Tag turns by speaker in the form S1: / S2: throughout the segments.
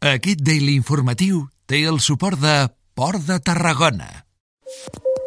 S1: Aquest Daily Informatiu té el suport de Port de Tarragona.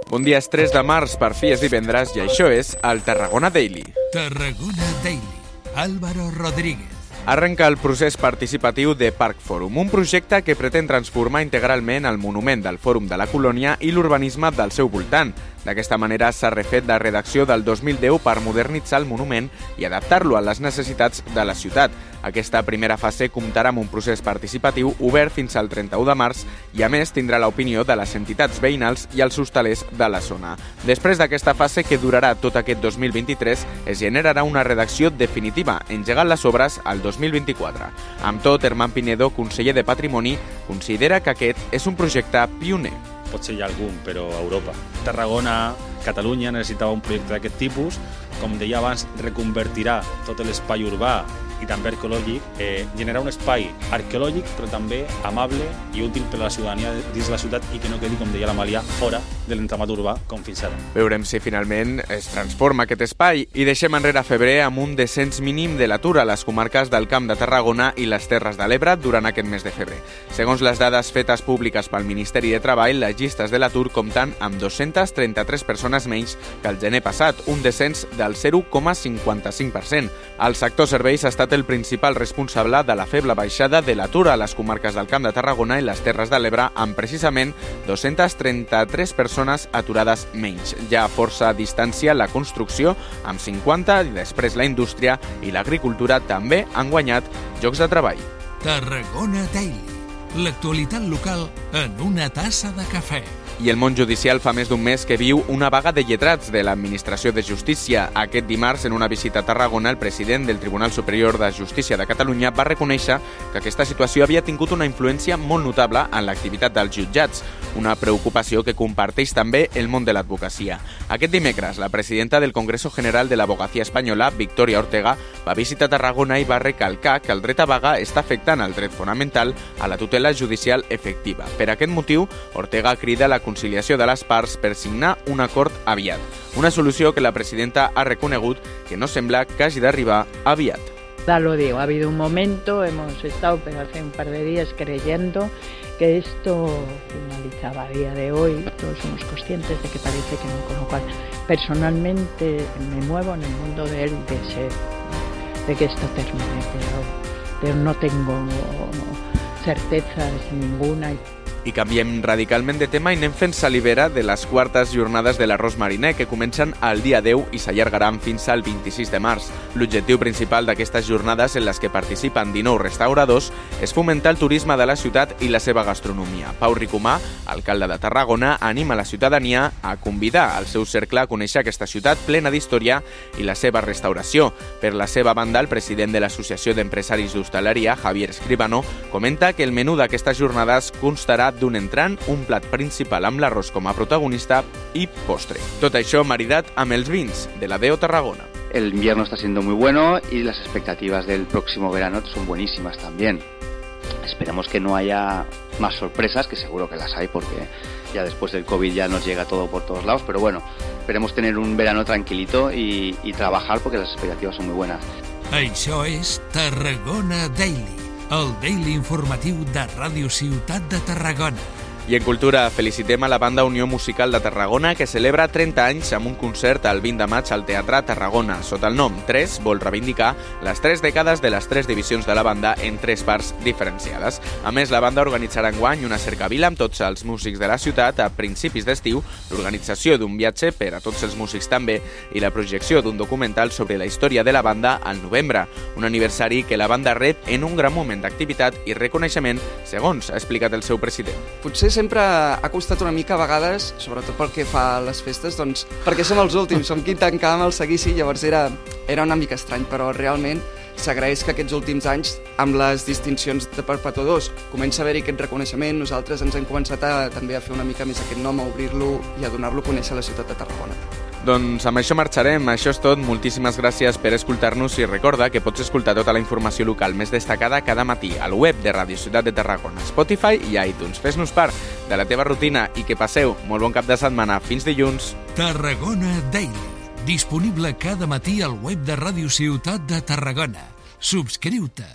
S2: Bon dia, és 3 de març, per fi és divendres, i això és el Tarragona Daily.
S1: Tarragona Daily. Álvaro Rodríguez.
S2: Arrenca el procés participatiu de Parc Fòrum, un projecte que pretén transformar integralment el monument del Fòrum de la Colònia i l'urbanisme del seu voltant. D'aquesta manera s'ha refet la redacció del 2010 per modernitzar el monument i adaptar-lo a les necessitats de la ciutat. Aquesta primera fase comptarà amb un procés participatiu obert fins al 31 de març i a més tindrà l'opinió de les entitats veïnals i els hostalers de la zona. Després d'aquesta fase, que durarà tot aquest 2023, es generarà una redacció definitiva, engegant les obres al 2024. Amb tot, Herman Pinedo, conseller de Patrimoni, considera que aquest és un projecte pioner
S3: potser hi ha algun, però a Europa. Tarragona, Catalunya necessitava un projecte d'aquest tipus. Com deia abans, reconvertirà tot l'espai urbà i també arqueològic, eh, generar un espai arqueològic però també amable i útil per a la ciutadania dins la ciutat i que no quedi, com deia l'Amàlia, fora de l'entramat urbà com fins ara.
S2: Veurem si finalment es transforma aquest espai i deixem enrere febrer amb un descens mínim de l'atur a les comarques del Camp de Tarragona i les Terres de l'Ebre durant aquest mes de febrer. Segons les dades fetes públiques pel Ministeri de Treball, les llistes de l'atur compten amb 233 persones menys que el gener passat, un descens del 0,55%. El sector serveis ha estat el principal responsable de la feble baixada de l'atur a les comarques del Camp de Tarragona i les Terres de l'Ebre amb precisament 233 persones aturades menys. Ja a força distància la construcció amb 50 i després la indústria i l'agricultura també han guanyat llocs de treball.
S1: Tarragona Daily. L'actualitat local en una tassa de cafè
S2: i el món judicial fa més d'un mes que viu una vaga de lletrats de l'Administració de Justícia. Aquest dimarts, en una visita a Tarragona, el president del Tribunal Superior de Justícia de Catalunya va reconèixer que aquesta situació havia tingut una influència molt notable en l'activitat dels jutjats, una preocupació que comparteix també el món de l'advocacia. Aquest dimecres, la presidenta del Congreso General de l'Abogacia Espanyola, Victoria Ortega, va visitar Tarragona i va recalcar que el dret a vaga està afectant el dret fonamental a la tutela judicial efectiva. Per aquest motiu, Ortega crida la conciliació de les parts per signar un acord aviat. Una solució que la presidenta ha reconegut que no sembla que hagi d'arribar aviat.
S4: Ya lo digo, ha habido un momento, hemos estado pero hace un par de días creyendo que esto finalizaba a día de hoy. Todos somos conscientes de que parece que no, con lo cual personalmente me muevo en el mundo del deseo de que esto termine, pero, pero no tengo certezas ninguna.
S2: I canviem radicalment de tema i anem fent salivera de les quartes jornades de l'arròs mariner que comencen el dia 10 i s'allargaran fins al 26 de març. L'objectiu principal d'aquestes jornades en les que participen 19 restauradors és fomentar el turisme de la ciutat i la seva gastronomia. Pau Ricomà, alcalde de Tarragona, anima la ciutadania a convidar al seu cercle a conèixer aquesta ciutat plena d'història i la seva restauració. Per la seva banda, el president de l'Associació d'Empresaris d'Hostaleria, Javier Escribano, comenta que el menú d'aquestes jornades constarà d'un entrant, un plat principal amb l'arròs com a protagonista i postre. Tot això maridat amb els vins de la Deo Tarragona.
S5: El invierno está siendo muy bueno y las expectativas del próximo verano son buenísimas también. Esperemos que no haya más sorpresas, que seguro que las hay porque ya después del COVID ya nos llega todo por todos lados, pero bueno, esperemos tener un verano tranquilito y, y trabajar porque las expectativas son muy buenas.
S1: Això és Tarragona Daily el Daily Informatiu de Ràdio Ciutat de Tarragona.
S2: I en cultura felicitem a la banda Unió Musical de Tarragona que celebra 30 anys amb un concert el 20 de maig al Teatre Tarragona. Sota el nom 3 vol reivindicar les tres dècades de les tres divisions de la banda en tres parts diferenciades. A més, la banda organitzarà enguany una cercavila amb tots els músics de la ciutat a principis d'estiu, l'organització d'un viatge per a tots els músics també i la projecció d'un documental sobre la història de la banda al novembre, un aniversari que la banda rep en un gran moment d'activitat i reconeixement, segons ha explicat el seu president.
S6: Potser sempre ha costat una mica a vegades, sobretot pel que fa a les festes, doncs, perquè som els últims, som qui tancàvem el seguici, llavors era, era una mica estrany, però realment s'agraeix que aquests últims anys, amb les distincions de perpetuadors, comença a haver-hi aquest reconeixement, nosaltres ens hem començat a, també a fer una mica més aquest nom, a obrir-lo i a donar-lo a conèixer a la ciutat de Tarragona.
S2: Doncs amb això marxarem, això és tot. Moltíssimes gràcies per escoltar-nos i recorda que pots escoltar tota la informació local més destacada cada matí al web de Radio Ciutat de Tarragona, Spotify i iTunes. Fes-nos part de la teva rutina i que passeu molt bon cap de setmana. Fins dilluns.
S1: Tarragona Daily. Disponible cada matí al web de Ràdio Ciutat de Tarragona. Subscriu-te.